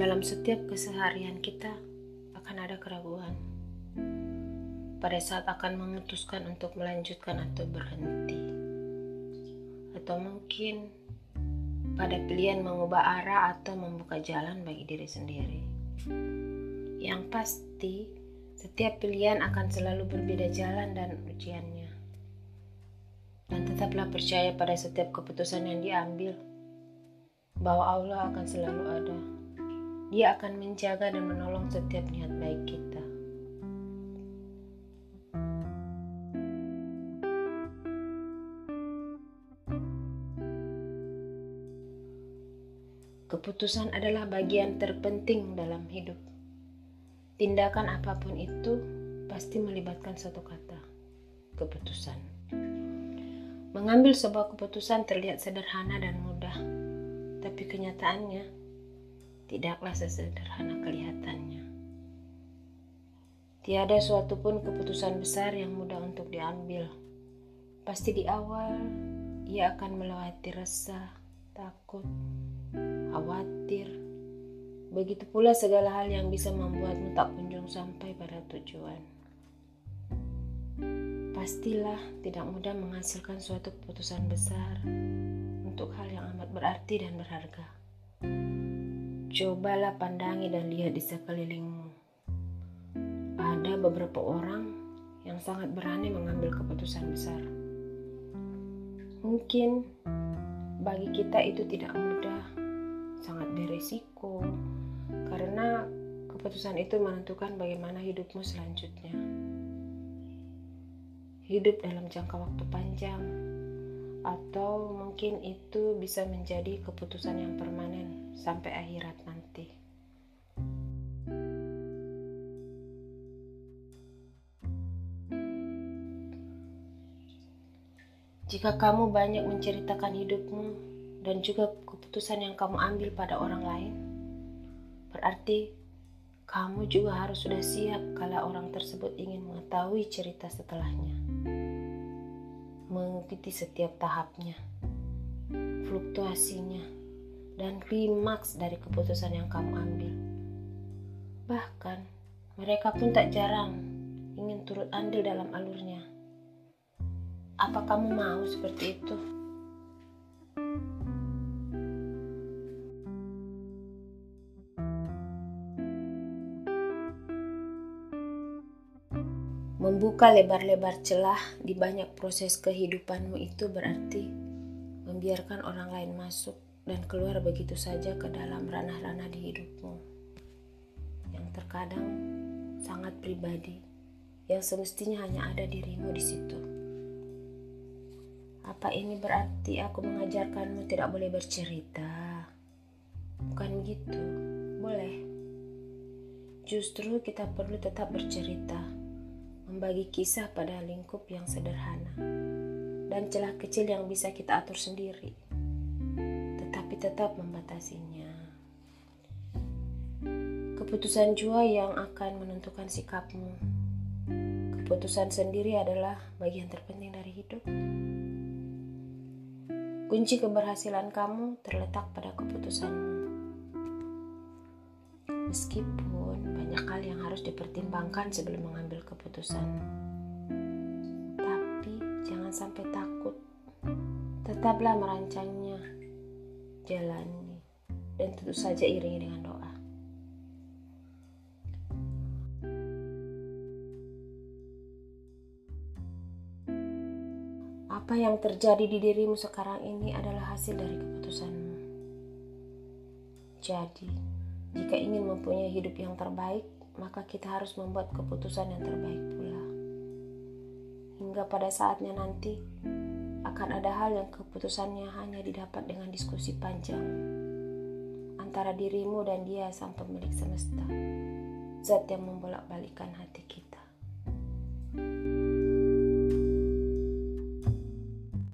Dalam setiap keseharian kita akan ada keraguan. Pada saat akan memutuskan untuk melanjutkan atau berhenti. Atau mungkin pada pilihan mengubah arah atau membuka jalan bagi diri sendiri. Yang pasti, setiap pilihan akan selalu berbeda jalan dan ujiannya. Dan tetaplah percaya pada setiap keputusan yang diambil, bahwa Allah akan selalu ada. Dia akan menjaga dan menolong setiap niat baik kita. Keputusan adalah bagian terpenting dalam hidup. Tindakan apa pun itu pasti melibatkan satu kata, keputusan. Mengambil sebuah keputusan terlihat sederhana dan mudah, tapi kenyataannya tidaklah sesederhana kelihatannya. Tiada suatu pun keputusan besar yang mudah untuk diambil. Pasti di awal ia akan melewati resah, takut, khawatir, Begitu pula segala hal yang bisa membuatmu tak kunjung sampai pada tujuan. Pastilah tidak mudah menghasilkan suatu keputusan besar untuk hal yang amat berarti dan berharga. Cobalah pandangi dan lihat di sekelilingmu. Ada beberapa orang yang sangat berani mengambil keputusan besar. Mungkin bagi kita itu tidak mudah, sangat beresiko, karena keputusan itu menentukan bagaimana hidupmu selanjutnya. Hidup dalam jangka waktu panjang, atau mungkin itu bisa menjadi keputusan yang permanen sampai akhirat nanti. Jika kamu banyak menceritakan hidupmu dan juga keputusan yang kamu ambil pada orang lain, Berarti kamu juga harus sudah siap kalau orang tersebut ingin mengetahui cerita setelahnya. Mengikuti setiap tahapnya, fluktuasinya, dan klimaks dari keputusan yang kamu ambil. Bahkan mereka pun tak jarang ingin turut andil dalam alurnya. Apa kamu mau seperti itu? Membuka lebar-lebar celah di banyak proses kehidupanmu itu berarti membiarkan orang lain masuk dan keluar begitu saja ke dalam ranah-ranah di hidupmu yang terkadang sangat pribadi yang semestinya hanya ada dirimu di situ. Apa ini berarti aku mengajarkanmu tidak boleh bercerita? Bukan begitu, boleh. Justru kita perlu tetap bercerita membagi kisah pada lingkup yang sederhana dan celah kecil yang bisa kita atur sendiri, tetapi tetap membatasinya. Keputusan jua yang akan menentukan sikapmu. Keputusan sendiri adalah bagian terpenting dari hidup. Kunci keberhasilan kamu terletak pada keputusanmu. Meskipun banyak hal yang harus dipertimbangkan sebelum mengambil keputusan. Tapi jangan sampai takut. Tetaplah merancangnya, jalani, dan tentu saja iringi dengan doa. Apa yang terjadi di dirimu sekarang ini adalah hasil dari keputusanmu. Jadi, jika ingin mempunyai hidup yang terbaik, maka kita harus membuat keputusan yang terbaik pula. Hingga pada saatnya nanti akan ada hal yang keputusannya hanya didapat dengan diskusi panjang antara dirimu dan dia sang pemilik semesta, zat yang membolak-balikan hati kita.